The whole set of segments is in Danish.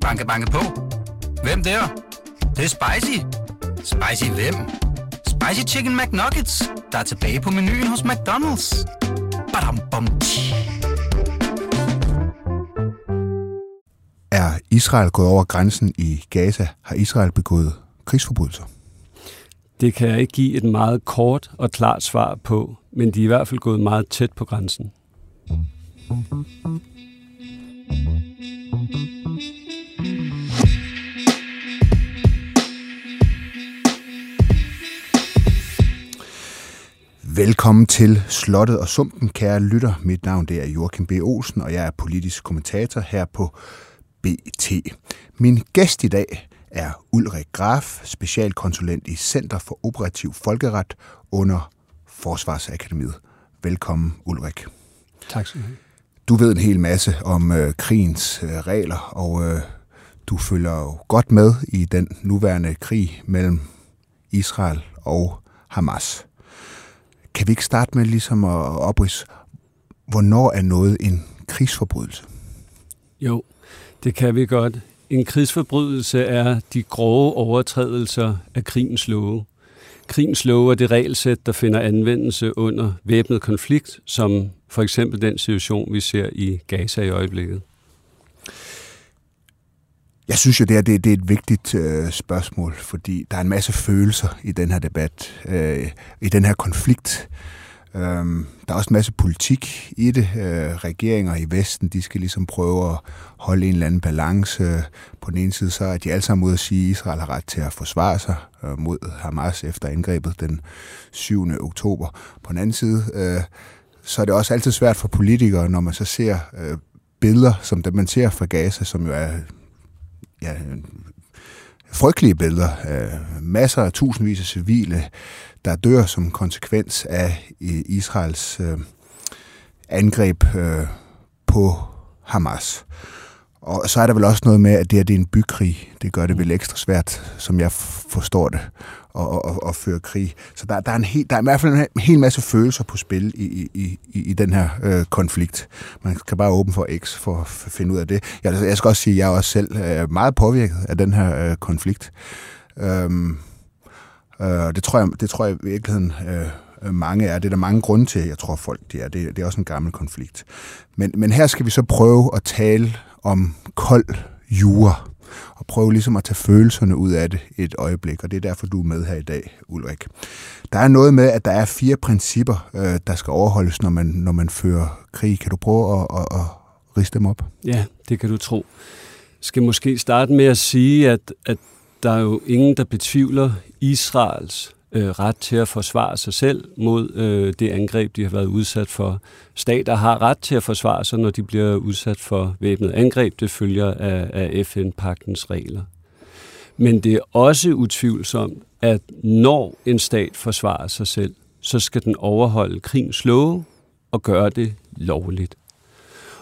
Banke, banke på. Hvem der? Det, det er spicy. Spicy hvem? Spicy Chicken McNuggets, der er tilbage på menuen hos McDonald's. Badum, bom, tji. Er Israel gået over grænsen i Gaza? Har Israel begået krigsforbrydelser? Det kan jeg ikke give et meget kort og klart svar på, men de er i hvert fald gået meget tæt på grænsen. Velkommen til Slottet og Sumpen, kære lytter. Mit navn det er Joachim B. Olsen, og jeg er politisk kommentator her på BT. Min gæst i dag er Ulrik Graf, specialkonsulent i Center for Operativ Folkeret under Forsvarsakademiet. Velkommen, Ulrik. Tak skal du have. Du ved en hel masse om øh, krigens øh, regler, og øh, du følger jo godt med i den nuværende krig mellem Israel og Hamas. Kan vi ikke starte med ligesom at oprise, hvornår er noget en krigsforbrydelse? Jo, det kan vi godt. En krigsforbrydelse er de grove overtrædelser af krigens love. Krigens love er det regelsæt, der finder anvendelse under væbnet konflikt, som for eksempel den situation, vi ser i Gaza i øjeblikket. Jeg synes jo, det, er, det, det er et vigtigt øh, spørgsmål, fordi der er en masse følelser i den her debat, øh, i den her konflikt. Øh, der er også en masse politik i det. Øh, regeringer i Vesten, de skal ligesom prøve at holde en eller anden balance. På den ene side så er de alle sammen ude at sige, at Israel har ret til at forsvare sig øh, mod Hamas efter angrebet den 7. oktober. På den anden side, øh, så er det også altid svært for politikere, når man så ser øh, billeder, som dem man ser fra Gaza, som jo er ja, frygtelige billeder. Øh, masser af tusindvis af civile, der dør som konsekvens af øh, Israels øh, angreb øh, på Hamas. Og så er der vel også noget med, at det, her, det er en bykrig. Det gør det vel ekstra svært, som jeg forstår det, at, at, at føre krig. Så der, der, er en hel, der er i hvert fald en hel masse følelser på spil i, i, i, i den her øh, konflikt. Man kan bare åbne for X for at finde ud af det. Jeg, jeg skal også sige, at jeg er også selv øh, meget påvirket af den her øh, konflikt. Øhm, øh, det, tror jeg, det tror jeg i virkeligheden... Øh, mange er. Det er der mange grunde til, jeg tror folk de er. Det, det er også en gammel konflikt. Men, men her skal vi så prøve at tale om kold jura, og prøve ligesom at tage følelserne ud af det et øjeblik, og det er derfor, du er med her i dag, Ulrik. Der er noget med, at der er fire principper, øh, der skal overholdes, når man, når man fører krig. Kan du prøve at, at, at riste dem op? Ja, det kan du tro. Jeg skal måske starte med at sige, at, at der er jo ingen, der betvivler Israels øh, ret til at forsvare sig selv mod øh, det angreb, de har været udsat for. Stater har ret til at forsvare sig, når de bliver udsat for væbnet angreb. Det følger af, af FN-pagtens regler. Men det er også utvivlsomt, at når en stat forsvarer sig selv, så skal den overholde krigens love og gøre det lovligt.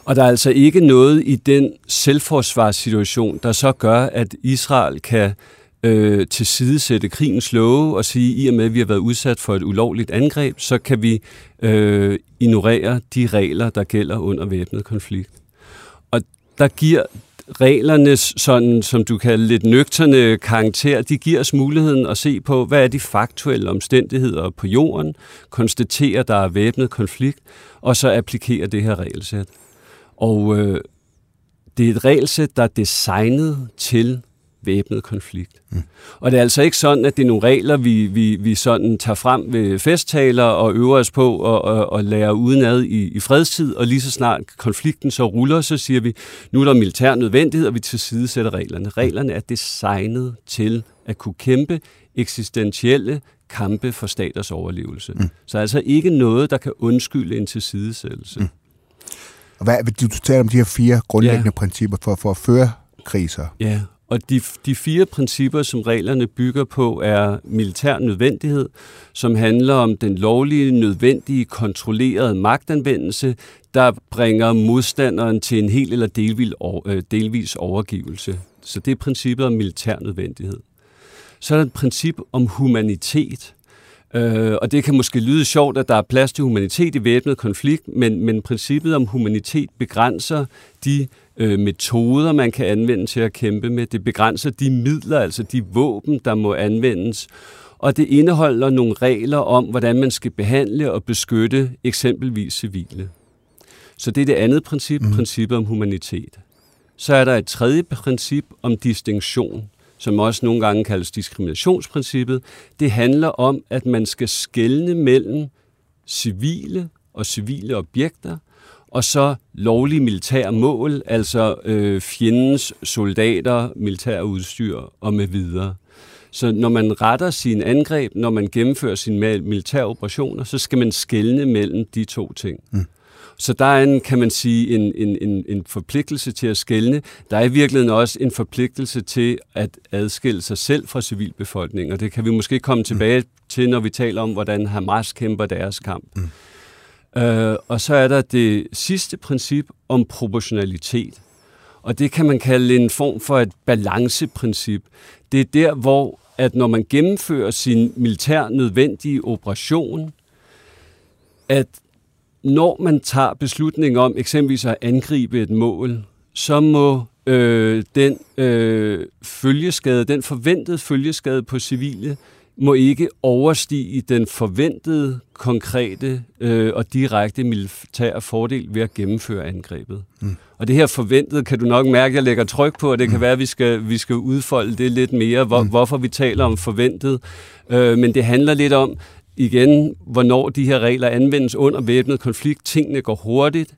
Og der er altså ikke noget i den selvforsvarssituation, der så gør, at Israel kan øh, tilsidesætte krigens love og sige, i og med at vi har været udsat for et ulovligt angreb, så kan vi øh, ignorere de regler, der gælder under væbnet konflikt. Og der giver reglernes, sådan, som du kalder lidt nøgterne karakter, de giver os muligheden at se på, hvad er de faktuelle omstændigheder på jorden, konstatere, der er væbnet konflikt, og så applikere det her regelsæt. Og øh, det er et regelsæt, der er designet til væbnet konflikt. Mm. Og det er altså ikke sådan, at det er nogle regler, vi, vi, vi sådan tager frem ved festtaler og øver os på og, og, og lærer udenad i, i fredstid, og lige så snart konflikten så ruller, så siger vi, nu er der militær nødvendighed, og vi tilsidesætter reglerne. Reglerne er designet til at kunne kæmpe eksistentielle kampe for staters overlevelse. Mm. Så altså ikke noget, der kan undskylde en tilsidesættelse. Mm. Og hvad, du taler om de her fire grundlæggende ja. principper for, for at føre kriser. Ja, og de, de fire principper, som reglerne bygger på, er militær nødvendighed, som handler om den lovlige, nødvendige, kontrollerede magtanvendelse, der bringer modstanderen til en helt eller delvis, øh, delvis overgivelse. Så det er princippet om militær nødvendighed. Så er der et princip om humanitet, Øh, og det kan måske lyde sjovt, at der er plads til humanitet i væbnet konflikt, men, men princippet om humanitet begrænser de øh, metoder, man kan anvende til at kæmpe med. Det begrænser de midler, altså de våben, der må anvendes. Og det indeholder nogle regler om, hvordan man skal behandle og beskytte eksempelvis civile. Så det er det andet princip, mm. princippet om humanitet. Så er der et tredje princip om distinktion, som også nogle gange kaldes diskriminationsprincippet. Det handler om, at man skal skelne mellem civile og civile objekter, og så lovlige militære mål, altså øh, fjendens soldater, militær udstyr og med videre. Så når man retter sin angreb, når man gennemfører sine militære operationer, så skal man skelne mellem de to ting. Mm. Så der er en, kan man sige, en, en, en, en forpligtelse til at skælne. Der er i virkeligheden også en forpligtelse til at adskille sig selv fra civilbefolkningen, og det kan vi måske komme tilbage mm. til, når vi taler om, hvordan Hamas kæmper deres kamp. Mm. Øh, og så er der det sidste princip om proportionalitet. Og det kan man kalde en form for et balanceprincip. Det er der, hvor at når man gennemfører sin militær nødvendige operation, at når man tager beslutning om eksempelvis at angribe et mål, så må øh, den øh, følgeskade, den forventede følgeskade på civile, må ikke overstige den forventede, konkrete øh, og direkte militære fordel ved at gennemføre angrebet. Mm. Og det her forventede kan du nok mærke, at jeg lægger tryk på, og det mm. kan være, at vi skal, vi skal udfolde det lidt mere, hvor, mm. hvorfor vi taler om forventet. Øh, men det handler lidt om, igen, hvornår de her regler anvendes under væbnet konflikt. Tingene går hurtigt.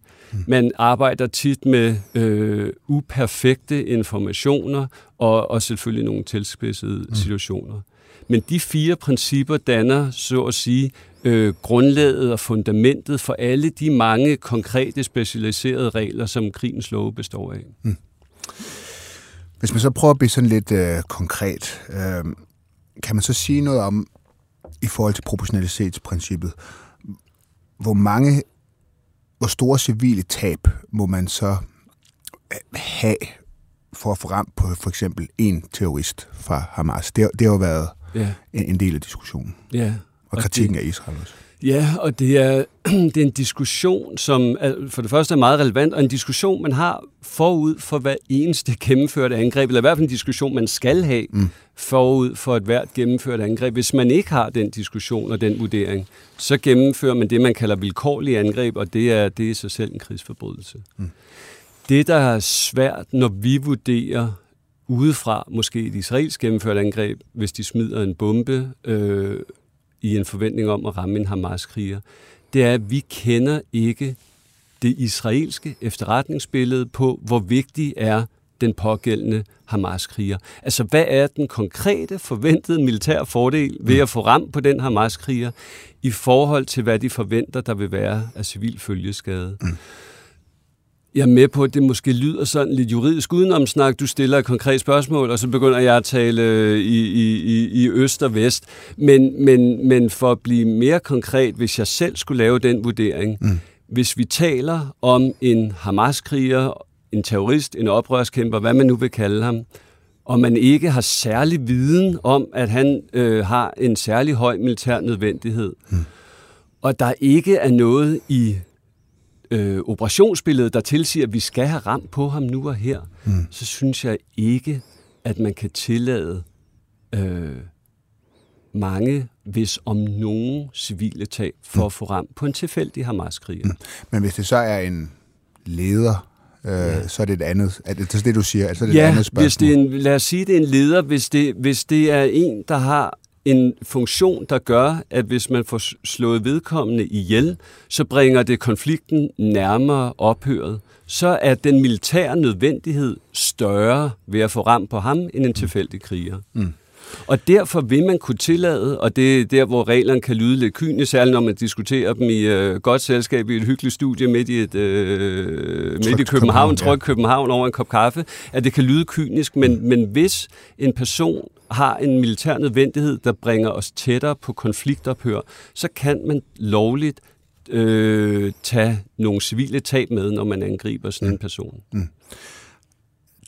Man arbejder tit med øh, uperfekte informationer og, og selvfølgelig nogle tilspidsede mm. situationer. Men de fire principper danner, så at sige, øh, grundlaget og fundamentet for alle de mange konkrete specialiserede regler, som krigens love består af. Mm. Hvis man så prøver at blive sådan lidt øh, konkret, øh, kan man så sige noget om, i forhold til proportionalitetsprincippet. Hvor mange, hvor store civile tab må man så øh, have for at få ramt på for eksempel en terrorist fra Hamas? Det, det har jo været ja. en, en del af diskussionen. Ja. Og, og kritikken det, af Israel også. Ja, og det er, det er en diskussion, som for det første er meget relevant, og en diskussion, man har forud for hver eneste gennemførte angreb, eller i hvert fald en diskussion, man skal have mm. forud for et hvert gennemført angreb. Hvis man ikke har den diskussion og den vurdering, så gennemfører man det, man kalder vilkårlige angreb, og det er, det er i sig selv en krigsforbrydelse. Mm. Det, der er svært, når vi vurderer udefra, måske et israelsk gennemført angreb, hvis de smider en bombe øh, i en forventning om at ramme en Hamas-kriger, det er, at vi kender ikke det israelske efterretningsbillede på, hvor vigtig er den pågældende Hamas-kriger. Altså, hvad er den konkrete forventede militære fordel ved at få ramt på den Hamas-kriger i forhold til, hvad de forventer, der vil være af civil følgeskade? Mm. Jeg er med på, at det måske lyder sådan lidt juridisk udenomsnak. Du stiller et konkret spørgsmål, og så begynder jeg at tale øh, i, i, i øst og vest. Men, men, men for at blive mere konkret, hvis jeg selv skulle lave den vurdering, mm. hvis vi taler om en Hamas-kriger, en terrorist, en oprørskæmper, hvad man nu vil kalde ham, og man ikke har særlig viden om, at han øh, har en særlig høj militær nødvendighed, mm. og der ikke er noget i øh, operationsbillede, der tilsiger, at vi skal have ramt på ham nu og her, mm. så synes jeg ikke, at man kan tillade øh, mange, hvis om nogen civile tab for mm. at få ramt på en tilfældig Hamas-kriger. Mm. Men hvis det så er en leder, øh, ja. så er det et andet, er det, er det, du siger, altså det ja, et andet spørgsmål. Hvis det er en, lad os sige, det er en leder, hvis det, hvis det er en, der har en funktion, der gør, at hvis man får slået vedkommende ihjel, så bringer det konflikten nærmere ophøret. Så er den militære nødvendighed større ved at få ramt på ham end en tilfældig kriger. Mm. Og derfor vil man kunne tillade, og det er der, hvor reglerne kan lyde lidt kynisk, særligt når man diskuterer dem i øh, godt selskab i et hyggeligt studie midt i, et, øh, midt i København, København tryk ja. København over en kop kaffe, at det kan lyde kynisk, men, men hvis en person har en militær nødvendighed, der bringer os tættere på konfliktophør, så kan man lovligt øh, tage nogle civile tab med, når man angriber sådan mm. en person. Mm.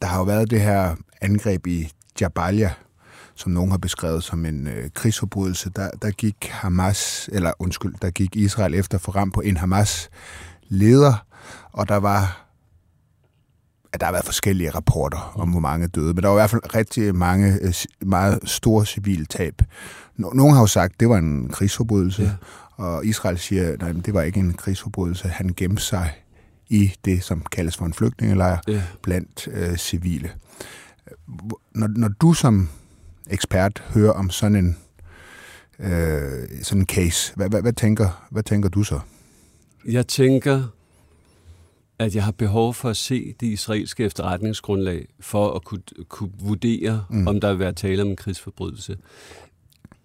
Der har jo været det her angreb i Jabalia, som nogen har beskrevet som en øh, krigsforbrydelse, der, der gik Hamas, eller undskyld, der gik Israel efter for ram på en Hamas leder, og der var at der har været forskellige rapporter om, hvor mange døde, men der var i hvert fald rigtig mange øh, meget store civile tab. Nogle har jo sagt, at det var en krigsforbrydelse, ja. og Israel siger, at det var ikke en krigsforbrydelse. Han gemte sig i det, som kaldes for en flygtningelejr ja. blandt øh, civile. Når, når du som ekspert hører om sådan en øh, sådan en case, hvad, hvad, hvad, tænker, hvad tænker du så? Jeg tænker, at jeg har behov for at se det israelske efterretningsgrundlag for at kunne, kunne vurdere, mm. om der vil være tale om en krigsforbrydelse.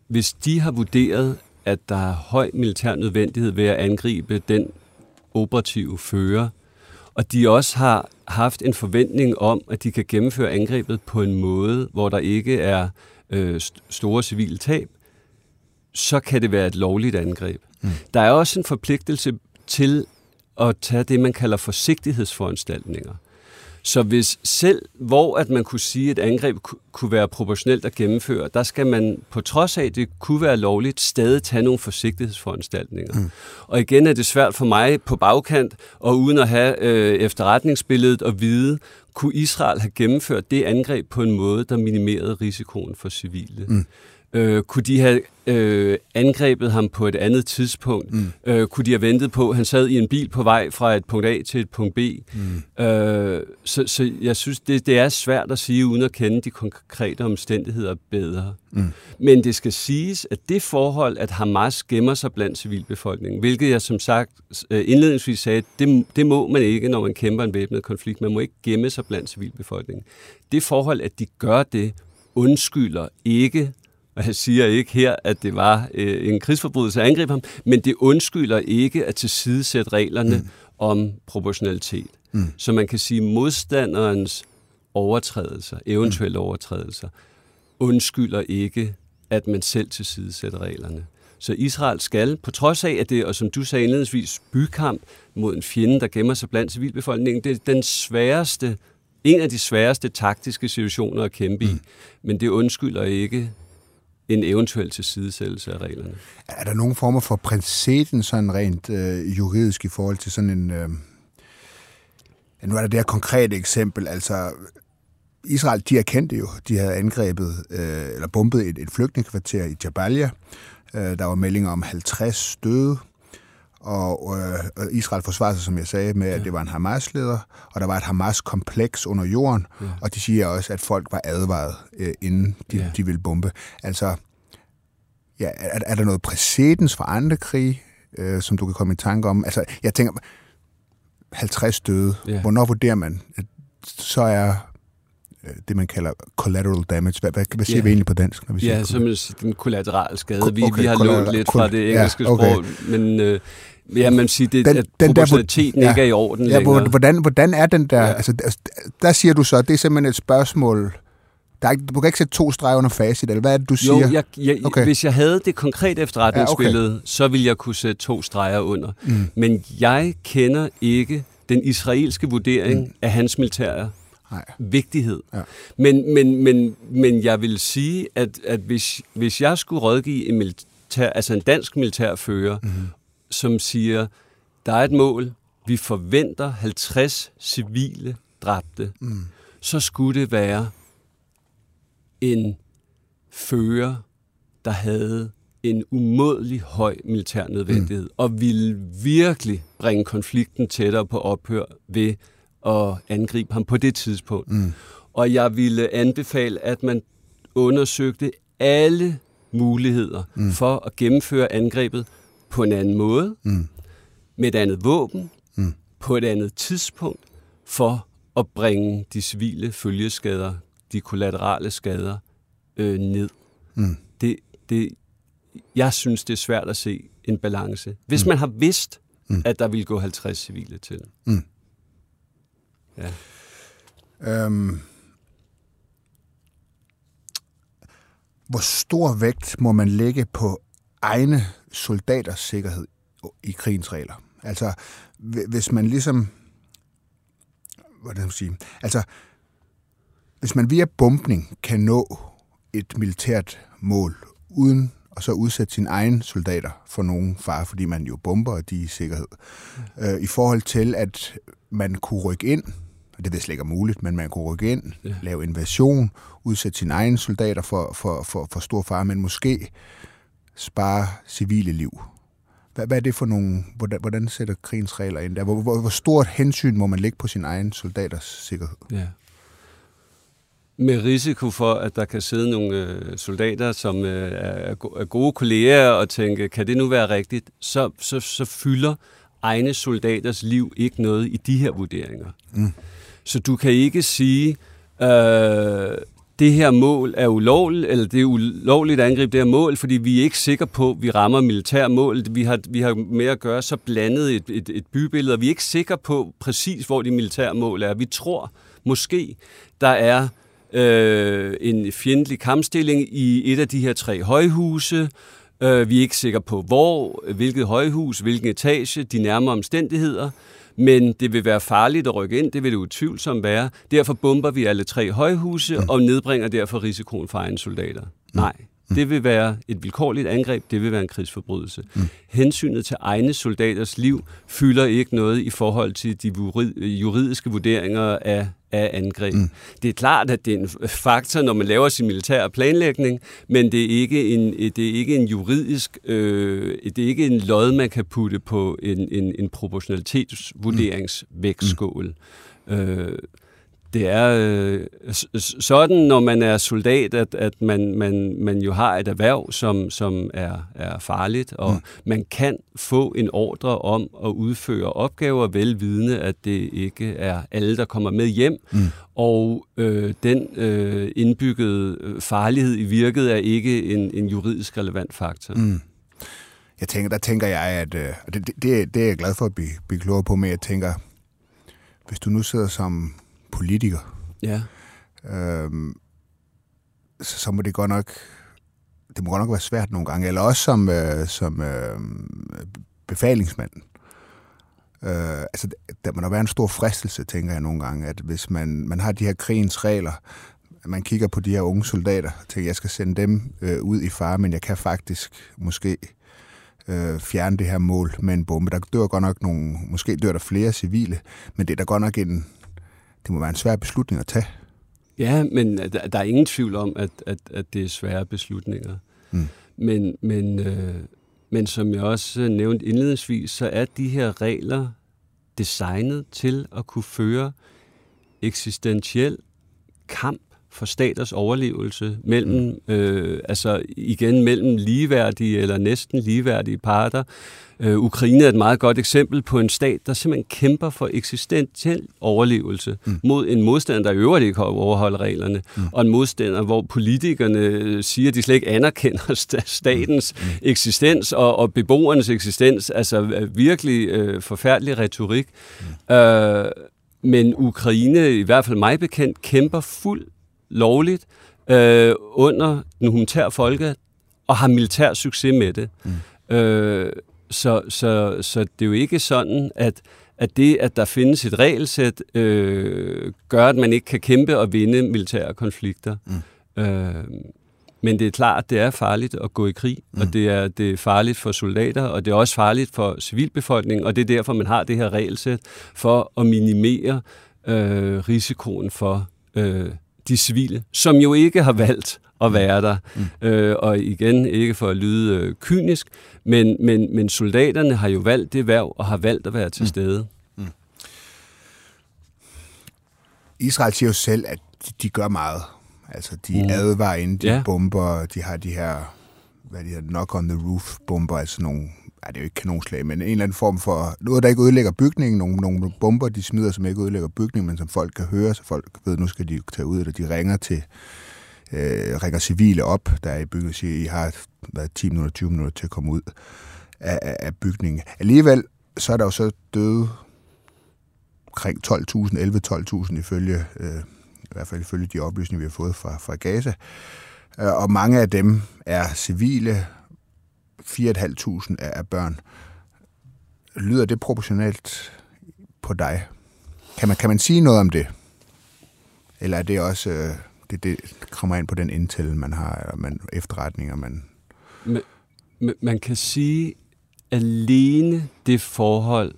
Hvis de har vurderet, at der er høj militær nødvendighed ved at angribe den operative fører, og de også har haft en forventning om, at de kan gennemføre angrebet på en måde, hvor der ikke er øh, store civile tab, så kan det være et lovligt angreb. Mm. Der er også en forpligtelse til at tage det, man kalder forsigtighedsforanstaltninger. Så hvis selv, hvor at man kunne sige, at et angreb kunne være proportionelt at gennemføre, der skal man, på trods af, at det kunne være lovligt, stadig tage nogle forsigtighedsforanstaltninger. Mm. Og igen er det svært for mig på bagkant, og uden at have øh, efterretningsbilledet og vide, kunne Israel have gennemført det angreb på en måde, der minimerede risikoen for civile. Mm. Øh, kunne de have øh, angrebet ham på et andet tidspunkt? Mm. Øh, kunne de have ventet på, han sad i en bil på vej fra et punkt A til et punkt B? Mm. Øh, så, så jeg synes, det, det er svært at sige, uden at kende de konkrete omstændigheder bedre. Mm. Men det skal siges, at det forhold, at Hamas gemmer sig blandt civilbefolkningen, hvilket jeg som sagt øh, indledningsvis sagde, det, det må man ikke, når man kæmper en væbnet konflikt. Man må ikke gemme sig blandt civilbefolkningen. Det forhold, at de gør det, undskylder ikke og jeg siger ikke her, at det var øh, en krigsforbrydelse at angribe ham, men det undskylder ikke at tilsidesætte reglerne mm. om proportionalitet. Mm. Så man kan sige, at modstanderens overtrædelser, eventuelle mm. overtrædelser, undskylder ikke, at man selv tilsidesætter reglerne. Så Israel skal, på trods af, at det, og som du sagde indledningsvis, bykamp mod en fjende, der gemmer sig blandt civilbefolkningen, det er den sværeste, en af de sværeste taktiske situationer at kæmpe mm. i. Men det undskylder ikke, en eventuel tilsidesættelse af reglerne. Er der nogen former for præcedens sådan rent øh, juridisk i forhold til sådan en... Øh, nu er der det her konkrete eksempel, altså Israel, de erkendte jo, de havde angrebet øh, eller bombet et, et flygtningekvarter i Jabalia. Øh, der var meldinger om 50 døde, og øh, Israel forsvarede sig, som jeg sagde, med, at det var en Hamas-leder, og der var et Hamas-kompleks under jorden, ja. og de siger også, at folk var advaret, øh, inden de, ja. de ville bombe. Altså, ja, er, er der noget præcedens for andre krige, øh, som du kan komme i tanke om? Altså, jeg tænker, 50 døde, ja. hvornår vurderer man, at så er det, man kalder collateral damage. Hvad, hvad, hvad siger yeah. vi egentlig på dansk? Når vi siger ja, som den kollateral skade. Vi, okay, vi har lånt lidt fra det engelske ja, okay. sprog, men... Øh, Ja, man siger, det, den, at den proportionaliteten der, ja, ikke er i orden ja, længere. Hvordan, hvordan er den der... Ja. Altså, der siger du så, det er simpelthen et spørgsmål... Der er, du kan ikke sætte to streger under facit, eller hvad er det, du siger? Jo, jeg, jeg, okay. hvis jeg havde det konkrete efterretningsbillede, ja, okay. så ville jeg kunne sætte to streger under. Mm. Men jeg kender ikke den israelske vurdering mm. af hans militære Nej. vigtighed. Ja. Men, men, men, men jeg vil sige, at, at hvis, hvis jeg skulle rådgive en, militær, altså en dansk militærfører, mm-hmm. som siger, der er et mål, vi forventer 50 civile dræbte, mm. så skulle det være en fører, der havde en umådelig høj militær nødvendighed, mm. og ville virkelig bringe konflikten tættere på ophør ved at angribe ham på det tidspunkt. Mm. Og jeg ville anbefale, at man undersøgte alle muligheder mm. for at gennemføre angrebet på en anden måde, mm. med et andet våben, mm. på et andet tidspunkt, for at bringe de civile følgeskader, de kollaterale skader, øh, ned. Mm. Det, det, jeg synes, det er svært at se en balance. Hvis mm. man har vidst, mm. at der vil gå 50 civile til. Mm. Ja. Øhm, hvor stor vægt må man lægge på egne soldaters sikkerhed i krigens regler? Altså, hvis man ligesom... Hvordan skal man sige? Altså, hvis man via bombning kan nå et militært mål, uden og så udsætte sine egne soldater for nogen fare, fordi man jo bomber, og de er i sikkerhed. Mm. Øh, I forhold til, at man kunne rykke ind og det ved slet ikke er muligt, men man kunne rykke ind, ja. lave invasion, udsætte sine egne soldater for, for, for, for stor fare, men måske spare civile liv. Hvad, hvad er det for nogle, hvordan, hvordan sætter krigens regler ind der? Hvor, hvor, hvor stort hensyn må man lægge på sin egen soldaters sikkerhed? Ja. Med risiko for, at der kan sidde nogle øh, soldater, som øh, er, er gode kolleger og tænke, kan det nu være rigtigt, så, så, så fylder egne soldaters liv ikke noget i de her vurderinger. Mm. Så du kan ikke sige, øh, det her mål er ulovligt, eller det er ulovligt at angribe det her mål, fordi vi er ikke sikre på, at vi rammer militær mål. Vi har, vi har med at gøre så blandet et, et, et bybillede, og vi er ikke sikre på præcis, hvor de militære mål er. Vi tror måske, der er øh, en fjendtlig kampstilling i et af de her tre højhuse. Øh, vi er ikke sikre på, hvor, hvilket højhus, hvilken etage, de nærmere omstændigheder men det vil være farligt at rykke ind, det vil det utvivlsomt være. Derfor bomber vi alle tre højhuse mm. og nedbringer derfor risikoen for egne soldater. Mm. Nej, mm. det vil være et vilkårligt angreb, det vil være en krigsforbrydelse. Mm. Hensynet til egne soldaters liv fylder ikke noget i forhold til de juridiske vurderinger af af angreb. Mm. Det er klart, at det er en faktor, når man laver sin militære planlægning, men det er ikke en, det er ikke en juridisk, øh, det er ikke en lod, man kan putte på en, en, en proportionalitetsvurderingsvægtskål. Mm. Øh, det er øh, sådan, når man er soldat, at, at man, man, man jo har et erhverv, som, som er, er farligt, og mm. man kan få en ordre om at udføre opgaver, velvidende, at det ikke er alle, der kommer med hjem, mm. og øh, den øh, indbyggede farlighed i virket er ikke en, en juridisk relevant faktor. Mm. Jeg tænker, der tænker jeg, at øh, det, det, det er jeg glad for at blive, blive klogere på, men jeg tænker, hvis du nu sidder som politiker, ja. øhm, så, så må det godt nok det må godt nok være svært nogle gange, eller også som, øh, som øh, befalingsmand. Øh, altså, der må der være en stor fristelse, tænker jeg nogle gange, at hvis man, man har de her krigens regler, man kigger på de her unge soldater, og tænker, jeg skal sende dem øh, ud i fare, men jeg kan faktisk måske øh, fjerne det her mål med en bombe. Der dør godt nok nogle, måske dør der flere civile, men det er der godt nok en, det må være en svær beslutning at tage. Ja, men der, der er ingen tvivl om, at, at, at det er svære beslutninger. Mm. Men, men, øh, men som jeg også nævnte indledningsvis, så er de her regler designet til at kunne føre eksistentiel kamp for staters overlevelse mellem, mm. øh, altså igen mellem ligeværdige eller næsten ligeværdige parter. Øh, Ukraine er et meget godt eksempel på en stat, der simpelthen kæmper for eksistentiel overlevelse mm. mod en modstander, der i øvrigt ikke overholder reglerne, mm. og en modstander, hvor politikerne siger, at de slet ikke anerkender statens mm. mm. eksistens og, og beboernes eksistens. Altså virkelig øh, forfærdelig retorik. Mm. Øh, men Ukraine, i hvert fald mig bekendt, kæmper fuld lovligt øh, under den humanitære folke og har militær succes med det. Mm. Øh, så, så, så det er jo ikke sådan, at, at det, at der findes et regelsæt, øh, gør, at man ikke kan kæmpe og vinde militære konflikter. Mm. Øh, men det er klart, det er farligt at gå i krig, mm. og det er, det er farligt for soldater, og det er også farligt for civilbefolkningen, og det er derfor, man har det her regelsæt for at minimere øh, risikoen for øh, de civile, som jo ikke har valgt at være der. Mm. Øh, og igen, ikke for at lyde øh, kynisk, men, men, men soldaterne har jo valgt det værv og har valgt at være til mm. stede. Mm. Israel siger jo selv, at de, de gør meget. Altså, de mm. advarer inden de ja. bomber, de har de her, hvad de her knock on the roof bomber, altså nogle ja, det er jo ikke kanonslag, men en eller anden form for noget, der ikke ødelægger bygningen. Nogle, nogle bomber, de smider, som ikke ødelægger bygningen, men som folk kan høre, så folk ved, nu skal de tage ud, eller de ringer til øh, ringer civile op, der er i bygningen, og siger, I har været 10 minutter, 20 minutter til at komme ud af, af, af bygningen. Alligevel, så er der jo så døde omkring 12.000, 11-12.000 ifølge, øh, i hvert fald ifølge de oplysninger, vi har fået fra, fra Gaza. Øh, og mange af dem er civile, 4.500 er børn. Lyder det proportionalt på dig? Kan man, kan man sige noget om det? Eller er det også, øh, det, det kommer ind på den intel, man har, eller man, efterretninger, man... Men, man kan sige, alene det forhold,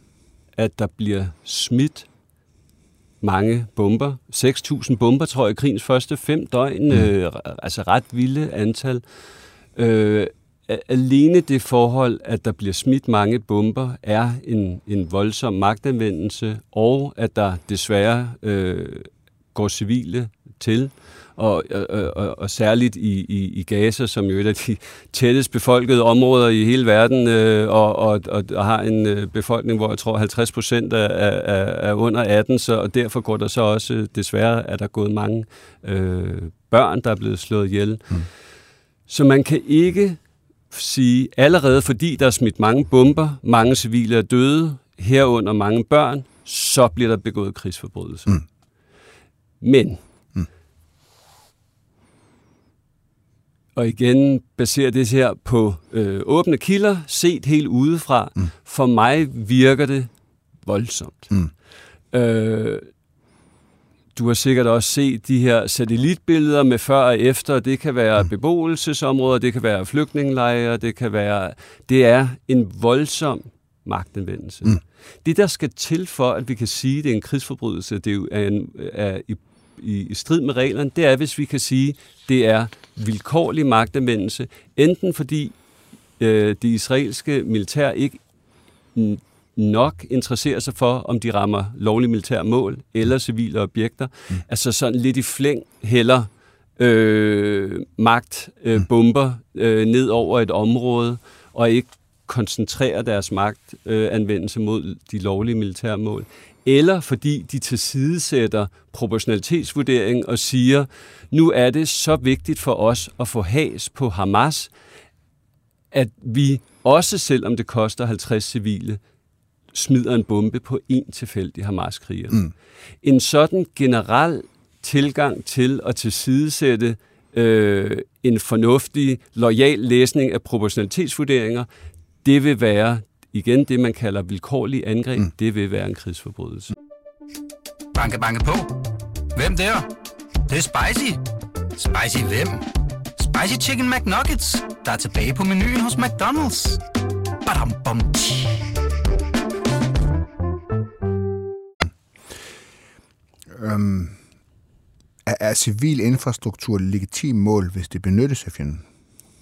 at der bliver smidt mange bomber. 6.000 bomber, tror jeg, i krigens første fem døgn. Mm. Øh, altså ret vilde antal. Øh, alene det forhold, at der bliver smidt mange bomber, er en, en voldsom magtanvendelse, og at der desværre øh, går civile til og, og, og, og særligt i, i, i Gaza, som jo er et af de tættest befolkede områder i hele verden, øh, og, og, og, og har en øh, befolkning, hvor jeg tror 50 procent er, er, er under 18, så, og derfor går der så også, desværre, at der gået mange øh, børn, der er blevet slået ihjel. Mm. Så man kan ikke sige, allerede fordi der er smidt mange bomber, mange civile er døde, herunder mange børn, så bliver der begået krigsforbrydelser. Mm. Men Og igen baserer det her på øh, åbne kilder, set helt udefra. Mm. For mig virker det voldsomt. Mm. Øh, du har sikkert også set de her satellitbilleder med før og efter. Det kan være mm. beboelsesområder, det kan være flygtningelejre, det kan være... Det er en voldsom magtanvendelse. Mm. Det, der skal til for, at vi kan sige, at det er en krigsforbrydelse, det er, en, er i i, i strid med reglerne, det er, hvis vi kan sige, det er vilkårlig magtanvendelse, enten fordi øh, det israelske militær ikke nok interesserer sig for, om de rammer lovlige militære mål eller civile objekter. Mm. Altså sådan lidt i flæng heller øh, magt, øh, mm. bomber øh, ned over et område, og ikke koncentrerer deres magtanvendelse øh, mod de lovlige militære mål eller fordi de tilsidesætter proportionalitetsvurdering og siger, nu er det så vigtigt for os at få has på Hamas, at vi også selvom det koster 50 civile, smider en bombe på en tilfældig Hamas-kriger. Mm. En sådan generel tilgang til at tilsidesætte øh, en fornuftig, lojal læsning af proportionalitetsvurderinger, det vil være igen det, man kalder vilkårlig angreb, mm. det vil være en krigsforbrydelse. Banke, banke på. Hvem der? Det, det er spicy. Spicy hvem? Spicy Chicken McNuggets, der er tilbage på menuen hos McDonald's. Badum, bom, øhm, er, er civil infrastruktur legitim mål, hvis det benyttes af fjenden?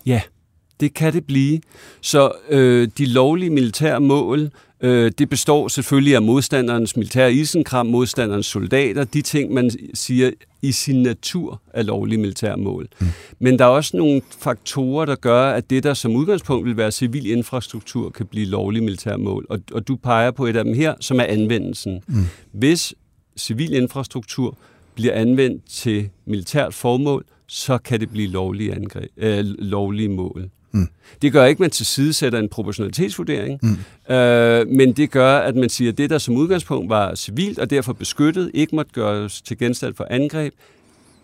Ja. Det kan det blive. Så øh, de lovlige militære mål, øh, det består selvfølgelig af modstanderens militære isenkram, modstanderens soldater, de ting, man siger i sin natur er lovlige militære mål. Mm. Men der er også nogle faktorer, der gør, at det, der som udgangspunkt vil være civil infrastruktur, kan blive lovlige militære mål. Og, og du peger på et af dem her, som er anvendelsen. Mm. Hvis civil infrastruktur bliver anvendt til militært formål, så kan det blive lovlige, angreb, øh, lovlige mål. Mm. Det gør ikke, at man til side sætter en proportionalitetsvurdering, mm. øh, men det gør, at man siger, at det, der som udgangspunkt var civilt og derfor beskyttet, ikke måtte gøres til genstand for angreb,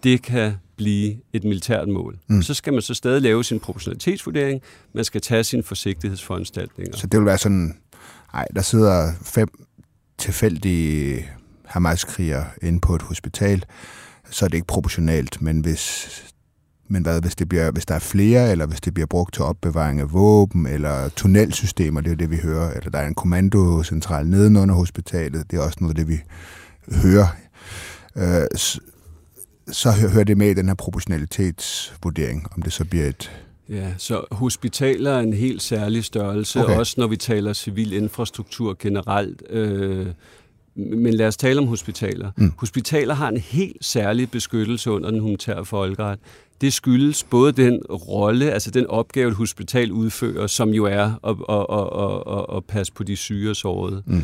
det kan blive et militært mål. Mm. Så skal man så stadig lave sin proportionalitetsvurdering, man skal tage sine forsigtighedsforanstaltninger. Så det vil være sådan, nej, der sidder fem tilfældige Hamas-krigere inde på et hospital, så er det ikke proportionalt, men hvis men hvad, hvis, det bliver, hvis der er flere, eller hvis det bliver brugt til opbevaring af våben, eller tunnelsystemer, det er det, vi hører, eller der er en kommandocentral nedenunder hospitalet, det er også noget af det, vi hører, øh, så, så hører det med i den her proportionalitetsvurdering, om det så bliver et... Ja, så hospitaler er en helt særlig størrelse, okay. også når vi taler civil infrastruktur generelt. Øh, men lad os tale om hospitaler. Mm. Hospitaler har en helt særlig beskyttelse under den humanitære folkeret det skyldes både den rolle, altså den opgave, et hospital udfører, som jo er at, at, at, at, at passe på de syge og sårede. Mm.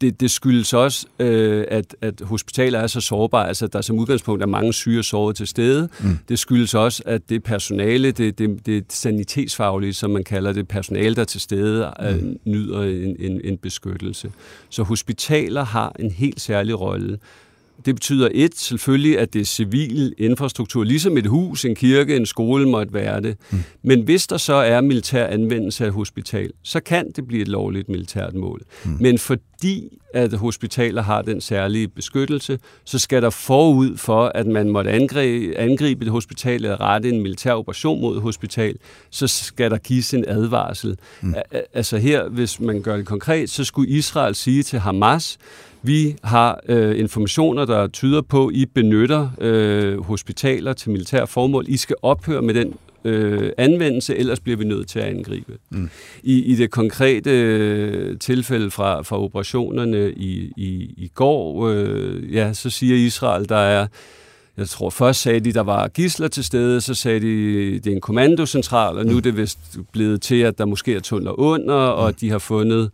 Det, det skyldes også, øh, at, at hospitaler er så sårbare, altså der som udgangspunkt er mange syge og sårede til stede. Mm. Det skyldes også, at det personale, det, det, det sanitetsfaglige, som man kalder det, personale, der er til stede, øh, mm. nyder en, en, en beskyttelse. Så hospitaler har en helt særlig rolle. Det betyder et, selvfølgelig, at det er civil infrastruktur, ligesom et hus, en kirke, en skole måtte være det. Mm. Men hvis der så er militær anvendelse af hospital, så kan det blive et lovligt militært mål. Mm. Men fordi at hospitaler har den særlige beskyttelse, så skal der forud for, at man måtte angribe, angribe et hospital eller rette en militær operation mod et hospital, så skal der gives en advarsel. Mm. Altså her, hvis man gør det konkret, så skulle Israel sige til Hamas, Vi har øh, informationer, der tyder på, at I benytter øh, hospitaler til militær formål. I skal ophøre med den øh, anvendelse, ellers bliver vi nødt til at angribe. Mm. I, I det konkrete øh, tilfælde fra, fra operationerne i, i, i går, øh, ja, så siger Israel, der er jeg tror først sagde de, der var gisler til stede, så sagde de, det er en kommandocentral, og nu er det vist blevet til, at der måske er tunneler under, og mm. de har fundet øh,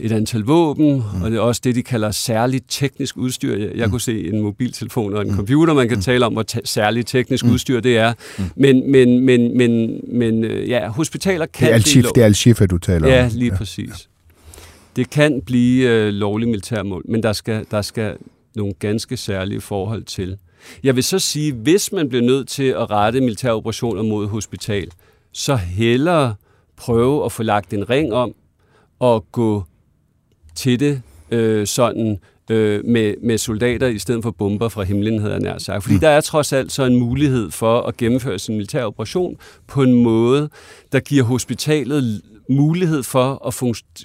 et antal våben, mm. og det er også det, de kalder særligt teknisk udstyr. Jeg, jeg mm. kunne se en mobiltelefon og en mm. computer, man kan mm. tale om, hvor ta- særligt teknisk mm. udstyr det er. Mm. Men, men, men, men, men øh, ja, hospitaler kan... Det er Al-Shifa, det er Al-Shifa du taler ja, om. Lige ja, lige præcis. Ja. Det kan blive øh, lovlig militærmål, men der skal, der skal nogle ganske særlige forhold til. Jeg vil så sige, hvis man bliver nødt til at rette militære operationer mod hospital, så hellere prøve at få lagt en ring om og gå til det øh, sådan øh, med, med soldater i stedet for bomber fra himlen, havde jeg nær sagt. Fordi mm. der er trods alt så en mulighed for at gennemføre sin militær operation på en måde, der giver hospitalet mulighed for at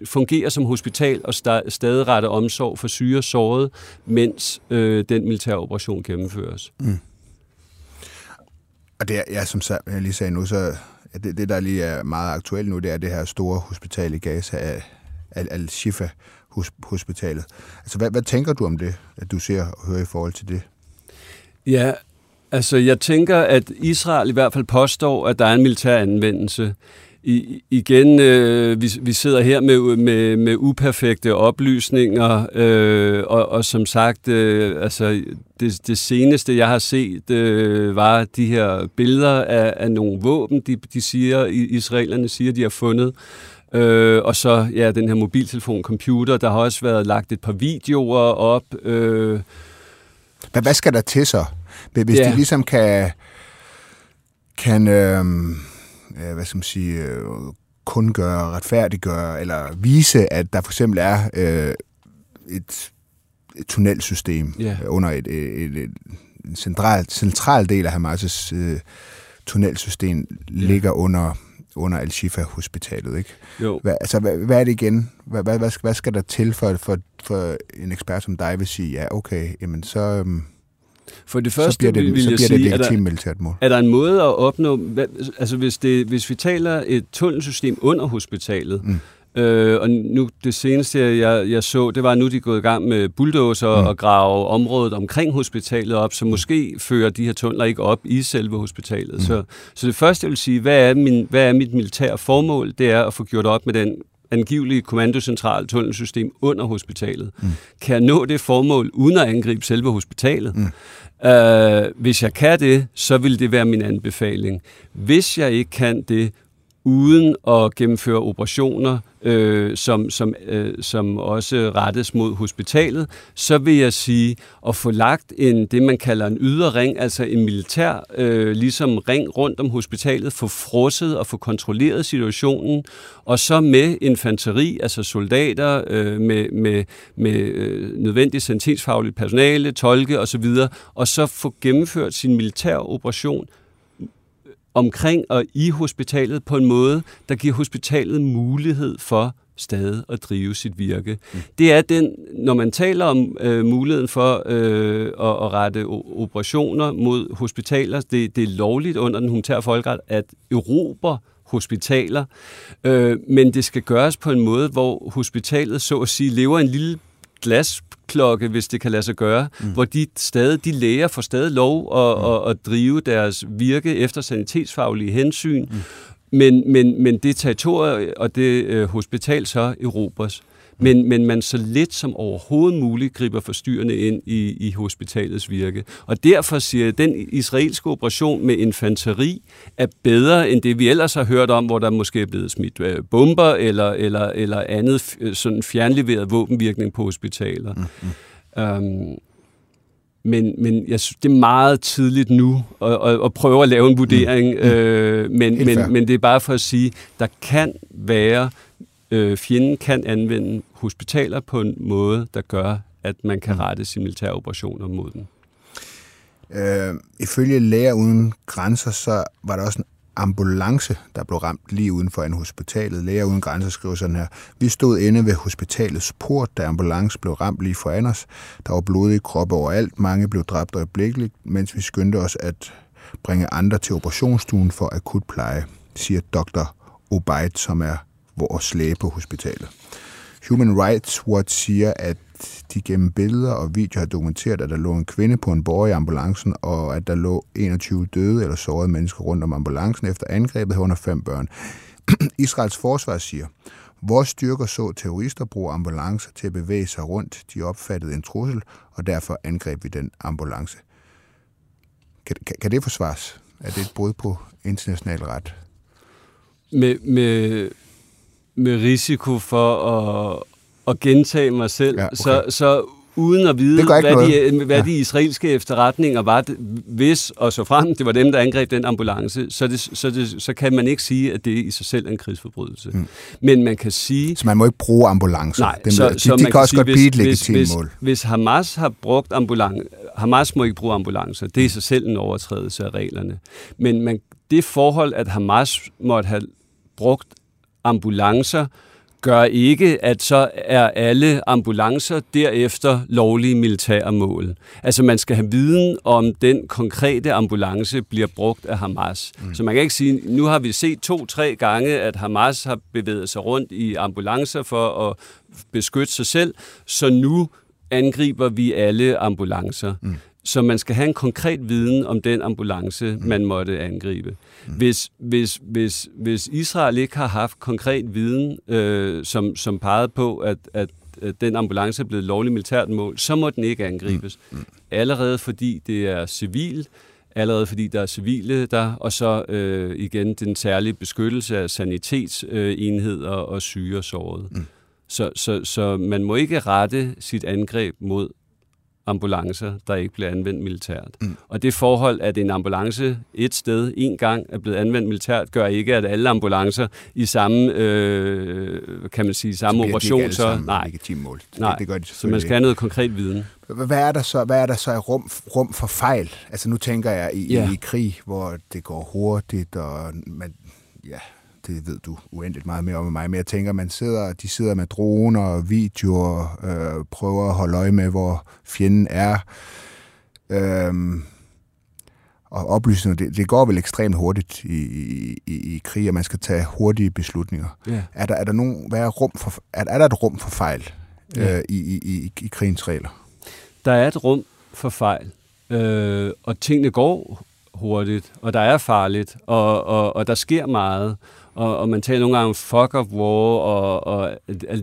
fungere som hospital og stadig rette omsorg for syge og sårede, mens øh, den militære operation gennemføres. Mm. Og det er, ja, som jeg lige sagde nu, så det, det, der lige er meget aktuelt nu, det er det her store hospital i Gaza, Al-Shifa hospitalet. Altså, hvad, hvad tænker du om det, at du ser og hører i forhold til det? Ja, altså jeg tænker, at Israel i hvert fald påstår, at der er en militær anvendelse i, igen, øh, vi, vi sidder her med, med, med uperfekte oplysninger, øh, og, og som sagt, øh, altså det, det seneste, jeg har set, øh, var de her billeder af, af nogle våben, de, de siger, israelerne siger, de har fundet. Øh, og så ja, den her mobiltelefon, computer, der har også været lagt et par videoer op. Øh. Men hvad skal der til så? Hvis ja. de ligesom kan, kan øh øh, hvad skal man sige, øh, kundgøre, retfærdiggøre, eller vise, at der for eksempel er øh, et, et tunnelsystem yeah. under et, et, et, en central, central del af Hamas' øh, tunnelsystem yeah. ligger under under Al-Shifa Hospitalet, ikke? Jo. Hvad, altså, hvad, hvad er det igen? Hvad, hvad, hvad, skal, hvad skal der til for, for, for en ekspert som dig vil sige, ja, okay, jamen så, øhm, for det første så bliver det, vil så jeg bliver sige, det et militært mål. Er der en måde at opnå, altså hvis, det, hvis vi taler et tunnelsystem under hospitalet, mm. Øh, og nu det seneste, jeg, jeg så, det var nu, de er gået i gang med bulldozer mm. og grave området omkring hospitalet op, så måske fører de her tunneler ikke op i selve hospitalet. Mm. Så, så det første, jeg vil sige, hvad er, min, hvad er mit militære formål? Det er at få gjort op med den angivelige kommandocentral tunnelsystem under hospitalet. Mm. Kan jeg nå det formål uden at angribe selve hospitalet? Mm. Uh, hvis jeg kan det, så vil det være min anbefaling. Hvis jeg ikke kan det, uden at gennemføre operationer, øh, som, som, øh, som også rettes mod hospitalet, så vil jeg sige at få lagt en, det, man kalder en ydre ring, altså en militær øh, ligesom ring rundt om hospitalet, få frosset og få kontrolleret situationen, og så med infanteri, altså soldater, øh, med, med, med øh, nødvendig sanitetsfagligt personale, tolke osv., og så få gennemført sin militær operation omkring og i hospitalet på en måde, der giver hospitalet mulighed for stadig at drive sit virke. Mm. Det er den, når man taler om øh, muligheden for øh, at, at rette operationer mod hospitaler, det, det er lovligt under den humanitære folkeret at erobre hospitaler, øh, men det skal gøres på en måde, hvor hospitalet så at sige lever en lille glasklokke, hvis det kan lade sig gøre, mm. hvor de stadig, de læger får stadig lov at, mm. at, at drive deres virke efter sanitetsfaglige hensyn, mm. men, men, men det territorium og det øh, hospital så erobres men, men man så lidt som overhovedet muligt griber forstyrrende ind i, i hospitalets virke. Og derfor siger jeg, at den israelske operation med infanteri er bedre end det, vi ellers har hørt om, hvor der måske er blevet smidt øh, bomber eller, eller, eller andet sådan fjernleveret våbenvirkning på hospitaler. Mm-hmm. Um, men, men jeg synes, det er meget tidligt nu at, at, at prøve at lave en vurdering, mm. øh, men, men, men det er bare for at sige, der kan være øh, fjenden kan anvende hospitaler på en måde, der gør, at man kan mm. rette sine militære operationer mod dem. Øh, ifølge Læger Uden Grænser, så var der også en ambulance, der blev ramt lige uden for en hospitalet. Læger uden grænser skriver sådan her. Vi stod inde ved hospitalets port, da ambulance blev ramt lige foran os. Der var blodige kroppe overalt. Mange blev dræbt øjeblikkeligt, mens vi skyndte os at bringe andre til operationsstuen for akut pleje, siger dr. Obaid, som er vores læge på hospitalet. Human Rights Watch siger, at de gennem billeder og videoer har dokumenteret, at der lå en kvinde på en borger i ambulancen, og at der lå 21 døde eller sårede mennesker rundt om ambulancen efter angrebet herunder fem børn. Israels forsvar siger, vores styrker så terrorister bruge ambulancer til at bevæge sig rundt. De opfattede en trussel, og derfor angreb vi den ambulance. Kan, kan, kan det forsvares? Er det et brud på international ret? Med, med, med risiko for at, at gentage mig selv, ja, okay. så, så uden at vide, hvad, de, hvad ja. de israelske efterretninger var, hvis og så frem, det var dem, der angreb den ambulance, så, det, så, det, så kan man ikke sige, at det i sig selv er en krigsforbrydelse. Mm. Men man kan sige... Så man må ikke bruge ambulancer? Nej, Dem, så, de, så de man kan også sige, godt blive et legitimt hvis, mål. Hvis, hvis Hamas har brugt ambulancer... Hamas må ikke bruge ambulancer. Det er i sig selv en overtrædelse af reglerne. Men man, det forhold, at Hamas måtte have brugt ambulancer, gør ikke, at så er alle ambulancer derefter lovlige militære mål. Altså man skal have viden om den konkrete ambulance bliver brugt af Hamas. Mm. Så man kan ikke sige, nu har vi set to-tre gange, at Hamas har bevæget sig rundt i ambulancer for at beskytte sig selv, så nu angriber vi alle ambulancer. Mm. Så man skal have en konkret viden om den ambulance, mm. man måtte angribe. Mm. Hvis, hvis, hvis, hvis Israel ikke har haft konkret viden, øh, som, som pegede på, at, at, den ambulance er blevet lovligt militært mål, så må den ikke angribes. Mm. Allerede fordi det er civil, allerede fordi der er civile der, og så øh, igen den særlige beskyttelse af sanitetsenheder øh, og syge og sårede. Mm. Så, så, så man må ikke rette sit angreb mod ambulancer, der ikke bliver anvendt militært. Mm. Og det forhold, at en ambulance et sted en gang er blevet anvendt militært, gør ikke, at alle ambulancer i samme, øh, kan man sige, samme så operation, så nej. Mål. Det, nej. Det gør de så man skal have noget konkret viden. Hvad er der så, hvad er der så i rum, rum for fejl? Altså nu tænker jeg i, ja. i krig, hvor det går hurtigt, og man, ja, det ved du uendeligt meget mere om mig, men jeg tænker, man sidder, de sidder med droner og videoer, øh, prøver at holde øje med, hvor fjenden er. Øhm, og oplysninger, det, det går vel ekstremt hurtigt i, i, i krig, og man skal tage hurtige beslutninger. Yeah. Er, der, er, der nogen, hvad er, rum for, er, er der et rum for fejl yeah. øh, i, i, i, i krigens regler? Der er et rum for fejl, øh, og tingene går hurtigt, og der er farligt, og, og, og der sker meget og, og man taler nogle gange om fuck of war, og, og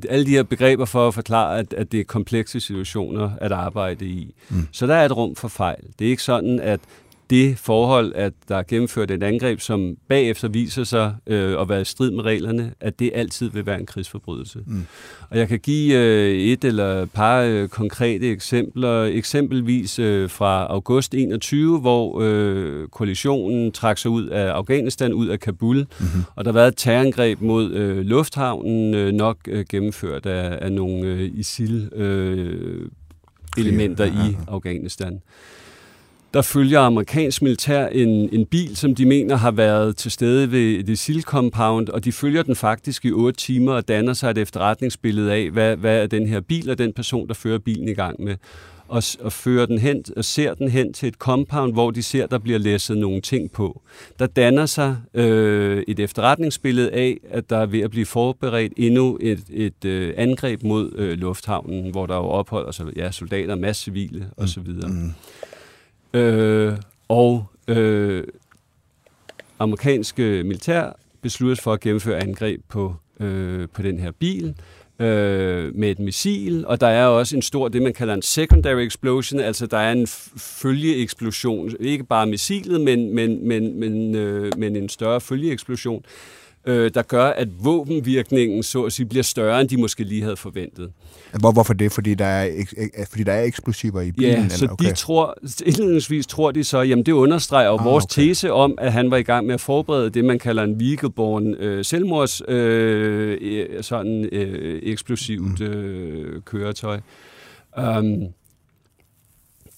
alle de her begreber for at forklare, at, at det er komplekse situationer at arbejde i. Mm. Så der er et rum for fejl. Det er ikke sådan, at det forhold, at der er gennemført et angreb, som bagefter viser sig øh, at være i strid med reglerne, at det altid vil være en krigsforbrydelse. Mm. Og jeg kan give øh, et eller et par øh, konkrete eksempler. Eksempelvis øh, fra august 21, hvor øh, koalitionen trak sig ud af Afghanistan, ud af Kabul, mm-hmm. og der har været et terrorangreb mod øh, lufthavnen, øh, nok øh, gennemført af, af nogle øh, ISIL-elementer øh, i Afghanistan der følger amerikansk militær en, en bil, som de mener har været til stede ved det SIL Compound, og de følger den faktisk i otte timer og danner sig et efterretningsbillede af, hvad, hvad er den her bil og den person, der fører bilen i gang med. Og, og fører den hen, og ser den hen til et compound, hvor de ser, der bliver læsset nogle ting på. Der danner sig øh, et efterretningsbillede af, at der er ved at blive forberedt endnu et, et øh, angreb mod øh, lufthavnen, hvor der jo opholder sig ja, soldater, masse civile osv. Mm. Øh, og øh, amerikanske militær besluttes for at gennemføre angreb på, øh, på den her bil øh, med et missil, og der er også en stor, det man kalder en secondary explosion, altså der er en følgeeksplosion, ikke bare missilet, men, men, men, men, øh, men en større følgeeksplosion, øh, der gør, at våbenvirkningen så at sige, bliver større, end de måske lige havde forventet. Hvor, hvorfor det? Fordi der, er, fordi der er eksplosiver i bilen? Ja, så okay. de tror, indledningsvis tror de så, jamen det understreger ah, vores okay. tese om, at han var i gang med at forberede det, man kalder en vehicle-borne øh, selvmords øh, sådan øh, eksplosivt mm. øh, køretøj. Um,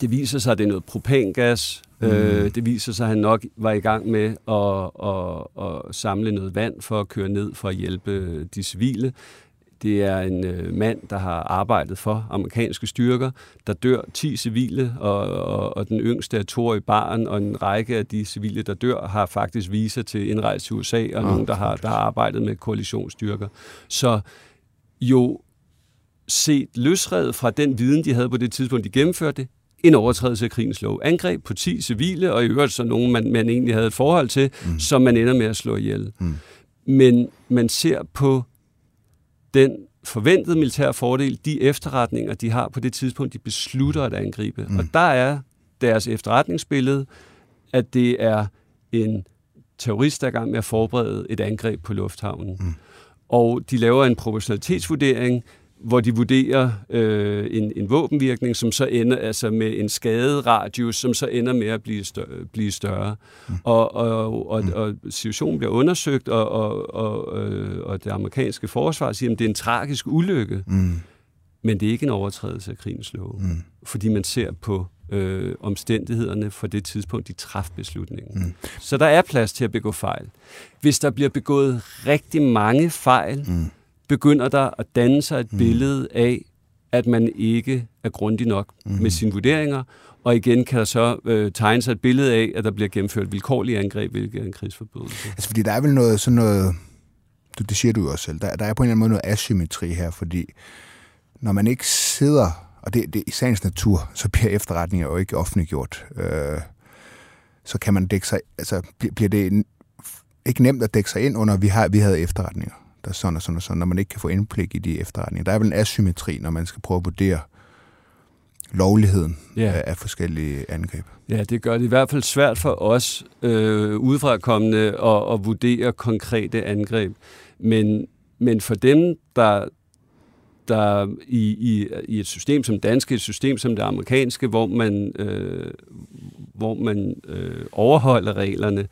det viser sig, at det er noget propangas, Mm. Øh, det viser sig, at han nok var i gang med at, at, at samle noget vand for at køre ned for at hjælpe de civile. Det er en øh, mand, der har arbejdet for amerikanske styrker. Der dør 10 civile, og, og, og den yngste er to i barn, og en række af de civile, der dør, har faktisk visa til indrejse til USA, og oh, nogen, der har, der har arbejdet med koalitionsstyrker. Så jo set løsredet fra den viden, de havde på det tidspunkt, de gennemførte det, en overtrædelse af krigens lov. Angreb på 10 civile, og i øvrigt så nogen, man, man egentlig havde et forhold til, mm. som man ender med at slå ihjel. Mm. Men man ser på den forventede militære fordel, de efterretninger, de har på det tidspunkt, de beslutter at angribe. Mm. Og der er deres efterretningsbillede, at det er en terrorist, der er i gang med at forberede et angreb på lufthavnen. Mm. Og de laver en proportionalitetsvurdering, hvor de vurderer øh, en, en våbenvirkning, som så ender altså med en skaderadius, som så ender med at blive større. Blive større. Mm. Og, og, og, mm. og situationen bliver undersøgt, og, og, og, øh, og det amerikanske forsvar siger, at det er en tragisk ulykke. Mm. Men det er ikke en overtrædelse af krigens lov, mm. fordi man ser på øh, omstændighederne for det tidspunkt, de træffede beslutningen. Mm. Så der er plads til at begå fejl. Hvis der bliver begået rigtig mange fejl, mm begynder der at danne sig et mm. billede af, at man ikke er grundig nok mm. med sine vurderinger, og igen kan der så øh, tegne sig et billede af, at der bliver gennemført vilkårlige angreb, hvilket er en krigsforbrydelse. Altså fordi der er vel noget, sådan noget, du, det siger du jo også selv, der, der er på en eller anden måde noget asymmetri her, fordi når man ikke sidder, og det, det i sagens natur, så bliver efterretninger jo ikke offentliggjort. Øh, så kan man dække sig, altså bliver det ikke nemt at dække sig ind under, vi, har, vi havde efterretninger der er sådan og sådan og sådan, når man ikke kan få indblik i de efterretninger. Der er vel en asymmetri, når man skal prøve at vurdere lovligheden ja. af, af forskellige angreb. Ja, det gør det i hvert fald svært for os øh, udefrakommende at, at vurdere konkrete angreb. Men, men for dem, der, der i, i, i et system som dansk, et system som det amerikanske, hvor man, øh, hvor man øh, overholder reglerne,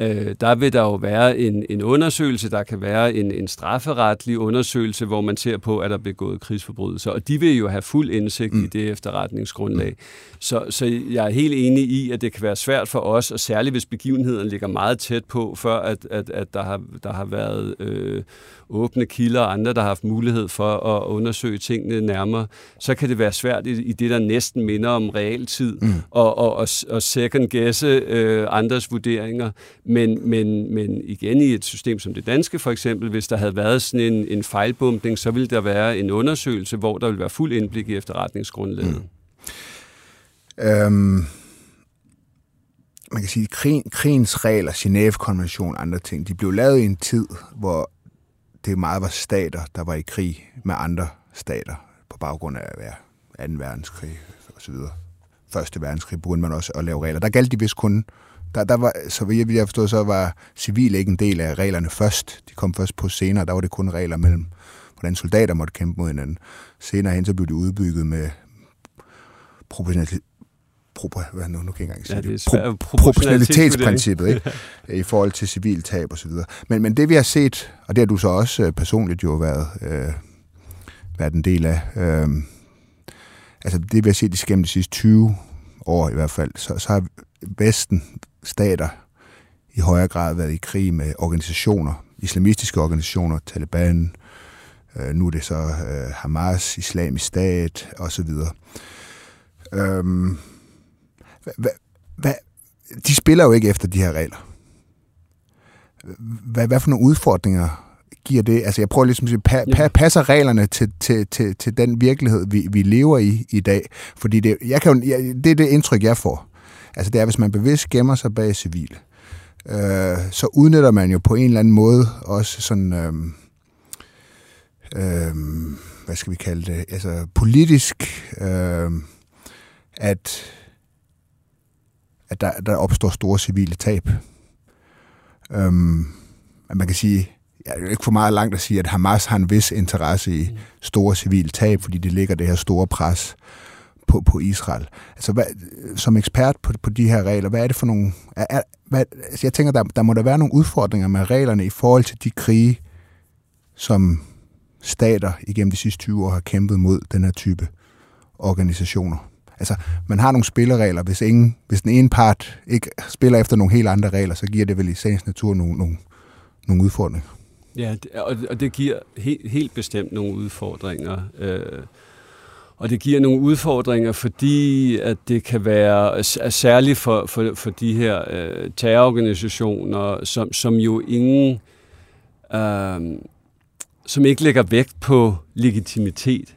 øh, der vil der jo være en, en undersøgelse, der kan være en, en strafferetlig undersøgelse, hvor man ser på, at der er begået krigsforbrydelser, og de vil jo have fuld indsigt mm. i det efterretningsgrundlag. Mm. Så, så jeg er helt enig i, at det kan være svært for os, og særligt hvis begivenheden ligger meget tæt på, før at, at, at der, har, der har været øh, åbne kilder og andre, der har haft mulighed for at undersøge tingene nærmere, så kan det være svært i, i det, der næsten minder om realtid, mm. og, og, og, og second guesse øh, andres vurderinger. Men, men, men igen i et system som det danske for eksempel, hvis der havde været sådan en, en fejlbumpning, så ville der være en undersøgelse, hvor der ville være fuld indblik i efterretningsgrundlaget. Mm. Øhm, man kan sige, at krig, krigens regler, Genève-konvention og andre ting, de blev lavet i en tid, hvor det meget var stater, der var i krig med andre stater på baggrund af ja, 2. verdenskrig og så videre. Første verdenskrig begyndte man også at lave regler. Der galt de vist kun der, der var, så vidt jeg forstod, så var civil ikke en del af reglerne først. De kom først på senere, der var det kun regler mellem, hvordan soldater måtte kæmpe mod hinanden. Senere hen, så blev de udbygget med proportionalitet, pro, hvad nu, nu kan jeg ikke engang sige ja, det. Pro, proportionalitetsprincippet ikke? i forhold til civiltab og så videre. Men, men det vi har set, og det har du så også øh, personligt jo været, øh, været en del af, øh, altså det vi har set gennem de sidste 20 år i hvert fald, så, så har Vesten, stater, i højere grad været i krig med organisationer, islamistiske organisationer, Taliban, øh, nu er det så øh, Hamas, Islamisk Stat osv. Øhm, hva, hva, de spiller jo ikke efter de her regler. Hvad, hvad for nogle udfordringer giver det? Altså jeg prøver ligesom at sige, pa, pa, passer reglerne til, til, til, til den virkelighed, vi, vi lever i i dag? Fordi det, jeg kan jo, jeg, det er det indtryk, jeg får. Altså det er, hvis man bevidst gemmer sig bag civil, øh, så udnytter man jo på en eller anden måde også sådan, øh, øh, hvad skal vi kalde det, altså politisk, øh, at, at der, der opstår store civile tab. Øh, man kan sige, ja, det er ikke for meget langt at sige, at Hamas har en vis interesse i store civile tab, fordi det ligger det her store pres på, på Israel. Altså, hvad, som ekspert på, på de her regler, hvad er det for nogle... Er, er, hvad, altså jeg tænker, der, der må der være nogle udfordringer med reglerne i forhold til de krige, som stater igennem de sidste 20 år har kæmpet mod den her type organisationer. Altså, man har nogle spilleregler. Hvis, ingen, hvis den ene part ikke spiller efter nogle helt andre regler, så giver det vel i sagens natur nogle, nogle, nogle udfordringer. Ja, og, det giver helt, helt bestemt nogle udfordringer. Øh, og det giver nogle udfordringer, fordi at det kan være særligt for, for, for de her øh, terrororganisationer, som, som jo ingen, øh, som ikke lægger vægt på legitimitet,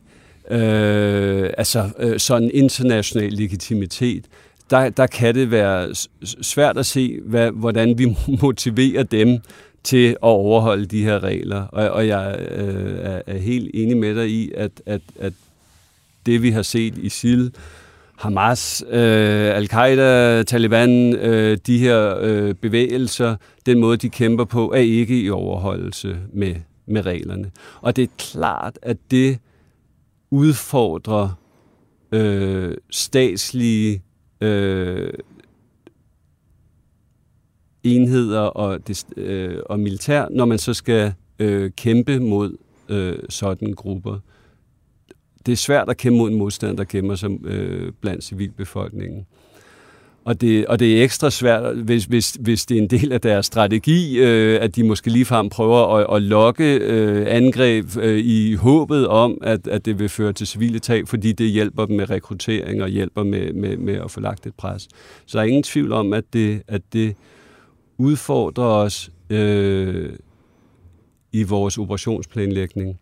øh, altså øh, sådan international legitimitet. Der, der kan det være svært at se, hvad, hvordan vi motiverer dem til at overholde de her regler. Og, og jeg øh, er, er helt enig med dig i, at, at, at det vi har set i SIL, Hamas, øh, Al-Qaida, Taliban, øh, de her øh, bevægelser, den måde de kæmper på, er ikke i overholdelse med, med reglerne. Og det er klart, at det udfordrer øh, statslige øh, enheder og, det, øh, og militær, når man så skal øh, kæmpe mod øh, sådan grupper. Det er svært at kæmpe mod en modstand, der gemmer sig øh, blandt civilbefolkningen. Og det, og det er ekstra svært, hvis, hvis, hvis det er en del af deres strategi, øh, at de måske ligefrem prøver at, at lokke øh, angreb øh, i håbet om, at, at det vil føre til civile tab, fordi det hjælper dem med rekruttering og hjælper med, med, med at få lagt et pres. Så der er ingen tvivl om, at det, at det udfordrer os øh, i vores operationsplanlægning.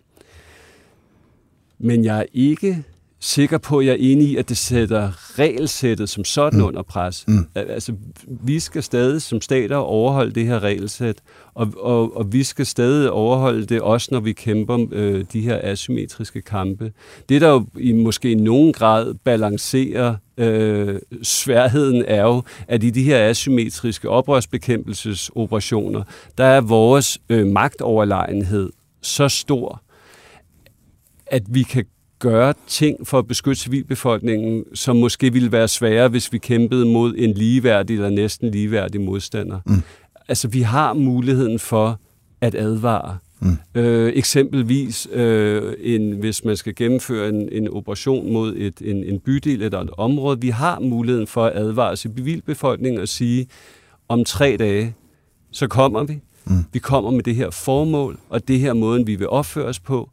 Men jeg er ikke sikker på, at jeg er enig i, at det sætter regelsættet som sådan mm. under pres. Mm. Altså, vi skal stadig som stater overholde det her regelsæt, og, og, og vi skal stadig overholde det også, når vi kæmper øh, de her asymmetriske kampe. Det, der jo i måske i nogen grad balancerer øh, sværheden, er jo, at i de her asymmetriske oprørsbekæmpelsesoperationer, der er vores øh, magtoverlegenhed så stor, at vi kan gøre ting for at beskytte civilbefolkningen, som måske ville være svære, hvis vi kæmpede mod en ligeværdig eller næsten ligeværdig modstander. Mm. Altså, vi har muligheden for at advare. Mm. Øh, eksempelvis, øh, en, hvis man skal gennemføre en, en operation mod et, en, en bydel eller et område, vi har muligheden for at advare civilbefolkningen og sige, om tre dage, så kommer vi. Mm. Vi kommer med det her formål, og det her måden, vi vil opføre os på,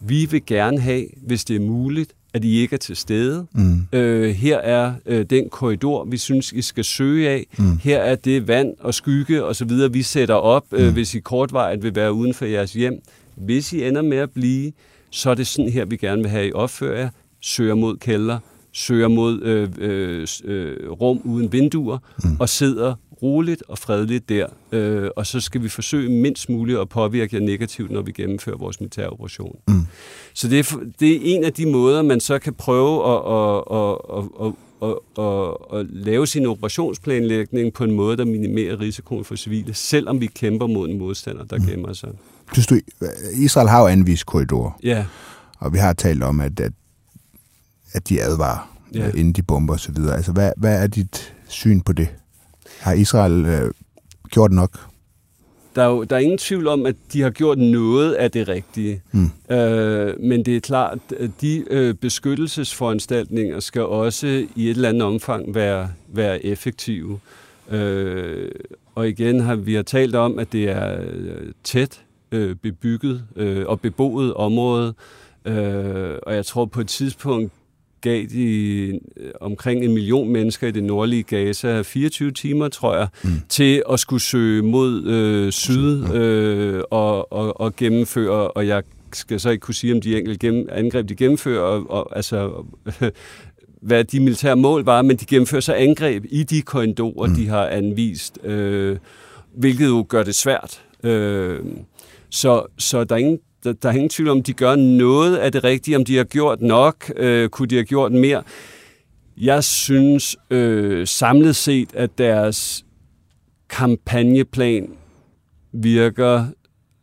vi vil gerne have, hvis det er muligt, at I ikke er til stede. Mm. Øh, her er øh, den korridor, vi synes, I skal søge af. Mm. Her er det vand og skygge og så videre, vi sætter op, øh, mm. hvis I kortvejet vil være uden for jeres hjem. Hvis I ender med at blive, så er det sådan her, vi gerne vil have, I opfører jer. Søger mod kælder, søger mod øh, øh, øh, rum uden vinduer mm. og sidder roligt og fredeligt der, øh, og så skal vi forsøge mindst muligt at påvirke jer negativt, når vi gennemfører vores militæroperation. Mm. Så det er, det er en af de måder, man så kan prøve at, at, at, at, at, at, at lave sin operationsplanlægning på en måde, der minimerer risikoen for civile, selvom vi kæmper mod en modstander, der mm. gemmer sig. Du, Israel har jo anvist korridorer. Ja. Og vi har talt om, at, at, at de advarer, ja. inden de bomber osv. Altså, hvad, hvad er dit syn på det? Har Israel øh, gjort nok? Der er, jo, der er ingen tvivl om, at de har gjort noget af det rigtige. Mm. Øh, men det er klart, at de øh, beskyttelsesforanstaltninger skal også i et eller andet omfang være, være effektive. Øh, og igen har vi har talt om, at det er øh, tæt øh, bebygget øh, og beboet område. Øh, og jeg tror på et tidspunkt gav de øh, omkring en million mennesker i det nordlige Gaza 24 timer, tror jeg, mm. til at skulle søge mod øh, syd øh, og, og, og gennemføre, og jeg skal så ikke kunne sige, om de enkelte gennem, angreb, de gennemfører, og, og, altså, hvad de militære mål var, men de gennemfører så angreb i de korridorer, mm. de har anvist, øh, hvilket jo gør det svært. Øh, så, så der er ingen der, der er ingen tvivl om, de gør noget af det rigtige, om de har gjort nok, øh, kunne de have gjort mere. Jeg synes øh, samlet set, at deres kampagneplan virker,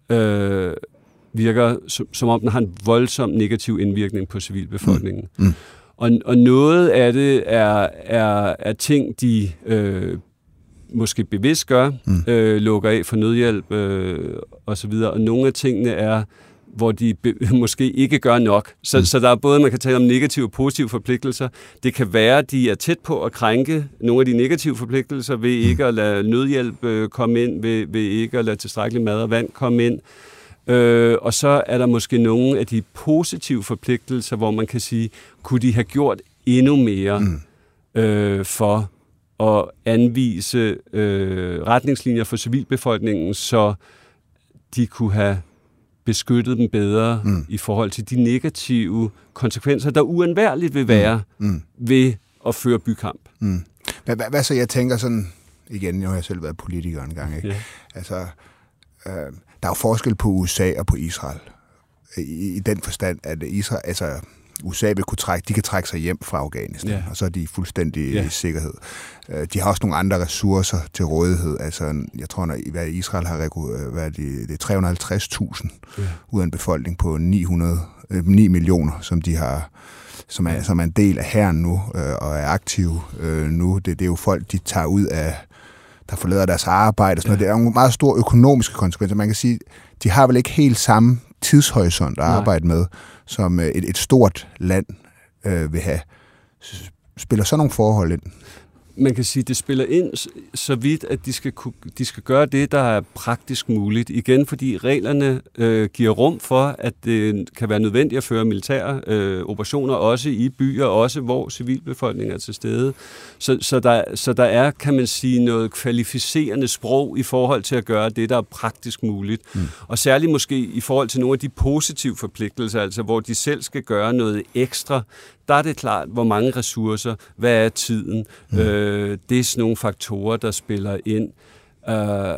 øh, virker som, som om den har en voldsom negativ indvirkning på civilbefolkningen. Mm. Mm. Og, og noget af det er, er, er ting, de øh, måske bevidst gør, mm. øh, lukker af for nødhjælp øh, osv., og nogle af tingene er hvor de måske ikke gør nok. Så, mm. så der er både, man kan tale om negative og positive forpligtelser. Det kan være, at de er tæt på at krænke nogle af de negative forpligtelser ved mm. ikke at lade nødhjælp øh, komme ind, ved, ved ikke at lade tilstrækkeligt mad og vand komme ind. Øh, og så er der måske nogle af de positive forpligtelser, hvor man kan sige, kunne de have gjort endnu mere mm. øh, for at anvise øh, retningslinjer for civilbefolkningen, så de kunne have beskyttet dem bedre mm. i forhold til de negative konsekvenser, der uundværligt vil være mm. Mm. ved at føre bykamp. Mm. Hvad, hvad, hvad så jeg tænker sådan, igen, nu har jeg selv været politiker en gang, ikke? Ja. altså, øh, der er jo forskel på USA og på Israel. I, i den forstand, at Israel, altså, USA vil kunne trække, de kan trække sig hjem fra Afghanistan, ja. og så er de fuldstændig ja. i sikkerhed. Øh, de har også nogle andre ressourcer til rådighed. Altså, jeg tror, at Israel har øh, hvad det, det er 350.000 ja. ud af en befolkning på 900, 9 øh, millioner, som de har som er, som er en del af herren nu, øh, og er aktive øh, nu. Det, det er jo folk, de tager ud af, der forlader deres arbejde. Og sådan ja. noget. Det er nogle meget store økonomiske konsekvenser. Man kan sige, de har vel ikke helt samme tidshorisont at Nej. arbejde med, som øh, et, et stort land øh, vil have. Spiller sådan nogle forhold ind? Man kan sige, det spiller ind så vidt, at de skal, kunne, de skal gøre det, der er praktisk muligt. Igen, fordi reglerne øh, giver rum for, at det kan være nødvendigt at føre militære øh, operationer, også i byer, også hvor civilbefolkningen er til stede. Så, så, der, så der er, kan man sige, noget kvalificerende sprog i forhold til at gøre det, der er praktisk muligt. Mm. Og særligt måske i forhold til nogle af de positive forpligtelser, altså hvor de selv skal gøre noget ekstra, der er det klart, hvor mange ressourcer, hvad er tiden. Mm. Øh, det er sådan nogle faktorer, der spiller ind. Øh,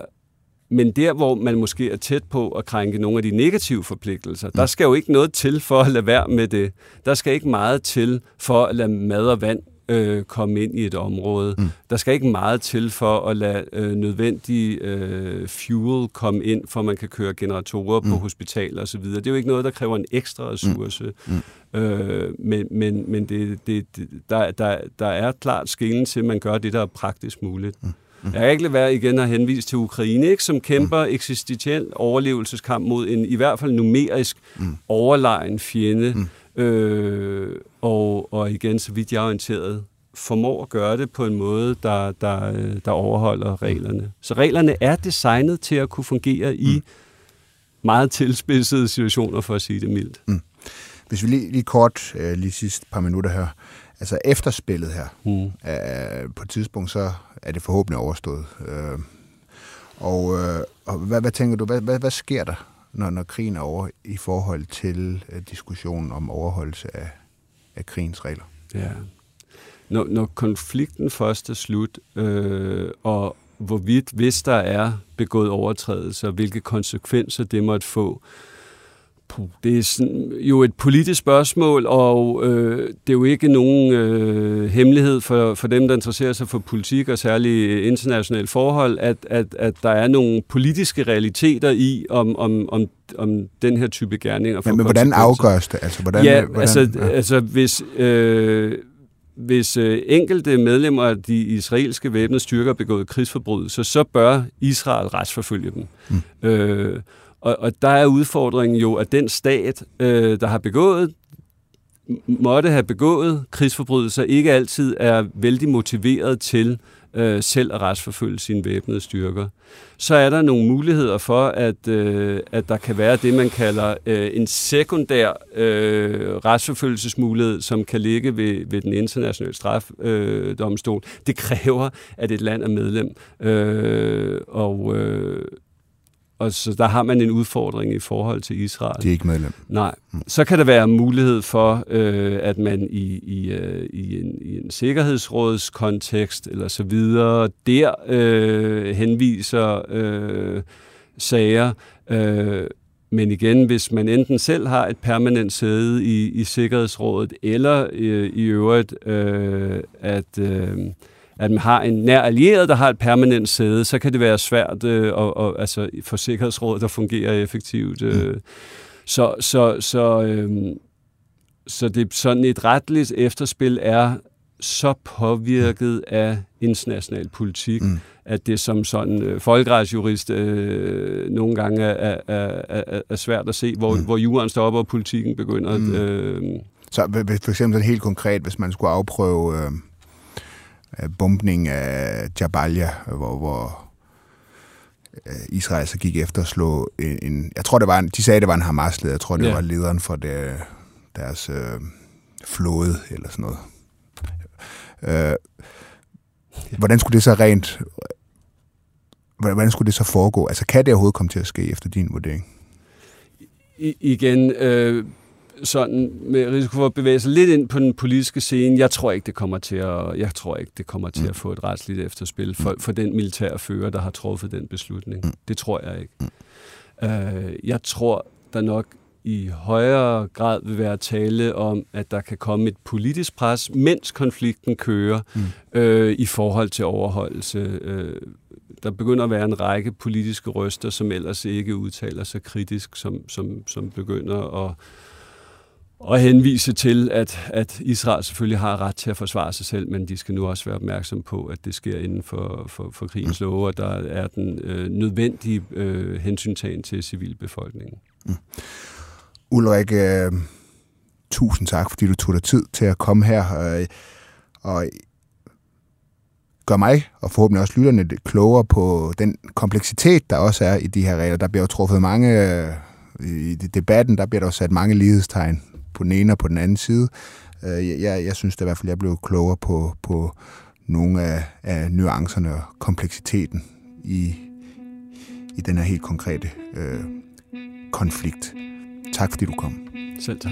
men der, hvor man måske er tæt på at krænke nogle af de negative forpligtelser, mm. der skal jo ikke noget til for at lade være med det. Der skal ikke meget til for at lade mad og vand øh, komme ind i et område. Mm. Der skal ikke meget til for at lade øh, nødvendig øh, fuel komme ind, for man kan køre generatorer mm. på hospitaler osv. Det er jo ikke noget, der kræver en ekstra ressource. Mm. Mm. Øh, men men, men det, det, der, der, der er klart skillen til, at man gør det, der er praktisk muligt. Mm. Mm. Jeg kan ikke lade være igen at henvise til Ukraine, ikke, som kæmper mm. eksistentiel overlevelseskamp mod en i hvert fald numerisk mm. overlegen fjende. Mm Øh, og, og igen, så vidt jeg er orienteret, formår at gøre det på en måde, der, der, der overholder reglerne. Så reglerne er designet til at kunne fungere i mm. meget tilspidsede situationer, for at sige det mildt. Mm. Hvis vi lige, lige kort, øh, lige sidste par minutter her, altså efterspillet her, mm. øh, på et tidspunkt, så er det forhåbentlig overstået. Øh, og øh, og hvad, hvad tænker du, hvad, hvad, hvad sker der når, når krigen er over, i forhold til uh, diskussionen om overholdelse af, af krigens regler. Ja. Når, når konflikten først er slut, øh, og hvorvidt, hvis der er begået overtrædelser, hvilke konsekvenser det måtte få, øh, det er sådan, jo et politisk spørgsmål, og øh, det er jo ikke nogen øh, hemmelighed for, for dem, der interesserer sig for politik og særligt internationale forhold, at, at, at der er nogle politiske realiteter i, om, om, om, om den her type gerninger. Men, men hvordan afgøres det? Altså, hvordan, ja, hvordan, altså, ja. altså hvis... Øh, hvis øh, enkelte medlemmer af de israelske væbnede styrker har begået krigsforbrydelser, så bør Israel retsforfølge dem. Mm. Øh, og, og der er udfordringen jo, at den stat, øh, der har begået måtte have begået krigsforbrydelser, ikke altid er vældig motiveret til øh, selv at retsforfølge sine væbnede styrker. Så er der nogle muligheder for, at, øh, at der kan være det, man kalder øh, en sekundær øh, retsforfølgelsesmulighed, som kan ligge ved, ved den internationale strafdomstol. Øh, det kræver, at et land er medlem. Øh, og øh, og så der har man en udfordring i forhold til Israel. De er ikke medlem. Nej. Mm. Så kan der være mulighed for, øh, at man i, i, øh, i, en, i en sikkerhedsrådskontekst eller så videre, der øh, henviser øh, sager. Øh, men igen, hvis man enten selv har et permanent sæde i, i Sikkerhedsrådet, eller øh, i øvrigt, øh, at... Øh, at man har en nær allieret, der har et permanent sæde, så kan det være svært øh, og, og, altså, for Sikkerhedsrådet at fungere effektivt. Øh. Mm. Så, så, så, øh, så det sådan et retligt efterspil er så påvirket af international politik, mm. at det som sådan øh, folkeretsjurist øh, nogle gange er, er, er, er svært at se, hvor, mm. hvor jorden stopper og politikken begynder. Mm. Øh, så for eksempel helt konkret, hvis man skulle afprøve øh, bombning af Jabalia, hvor, hvor øh, Israel så gik efter at slå en, en... Jeg tror, det var en, de sagde, det var en Hamas-leder. Jeg tror, det ja. var lederen for det, deres øh, flåde eller sådan noget. Øh, hvordan skulle det så rent... Hvordan skulle det så foregå? Altså, kan det overhovedet komme til at ske efter din vurdering? I, igen, øh, sådan med risiko for at bevæge sig lidt ind på den politiske scene. Jeg tror ikke, det kommer til at, jeg tror ikke, det kommer til mm. at få et retsligt efterspil for, for den militære fører, der har truffet den beslutning. Mm. Det tror jeg ikke. Mm. Uh, jeg tror, der nok i højere grad vil være tale om, at der kan komme et politisk pres, mens konflikten kører, mm. øh, i forhold til overholdelse. Øh, der begynder at være en række politiske røster, som ellers ikke udtaler sig kritisk, som, som, som begynder at og henvise til, at, at Israel selvfølgelig har ret til at forsvare sig selv, men de skal nu også være opmærksom på, at det sker inden for, for, for krigens love, og der er den øh, nødvendige øh, hensyntagen til civilbefolkningen. Mm. Ulrik, øh, tusind tak, fordi du tog dig tid til at komme her øh, og gør mig, og forhåbentlig også lytterne, lidt klogere på den kompleksitet, der også er i de her regler. Der bliver jo truffet mange, øh, i debatten, der bliver der jo sat mange lighedstegn på den ene og på den anden side. Øh, jeg, jeg synes da i hvert fald, jeg blev klogere på, på nogle af, af nuancerne og kompleksiteten i, i den her helt konkrete øh, konflikt. Tak fordi du kom. Selv tak.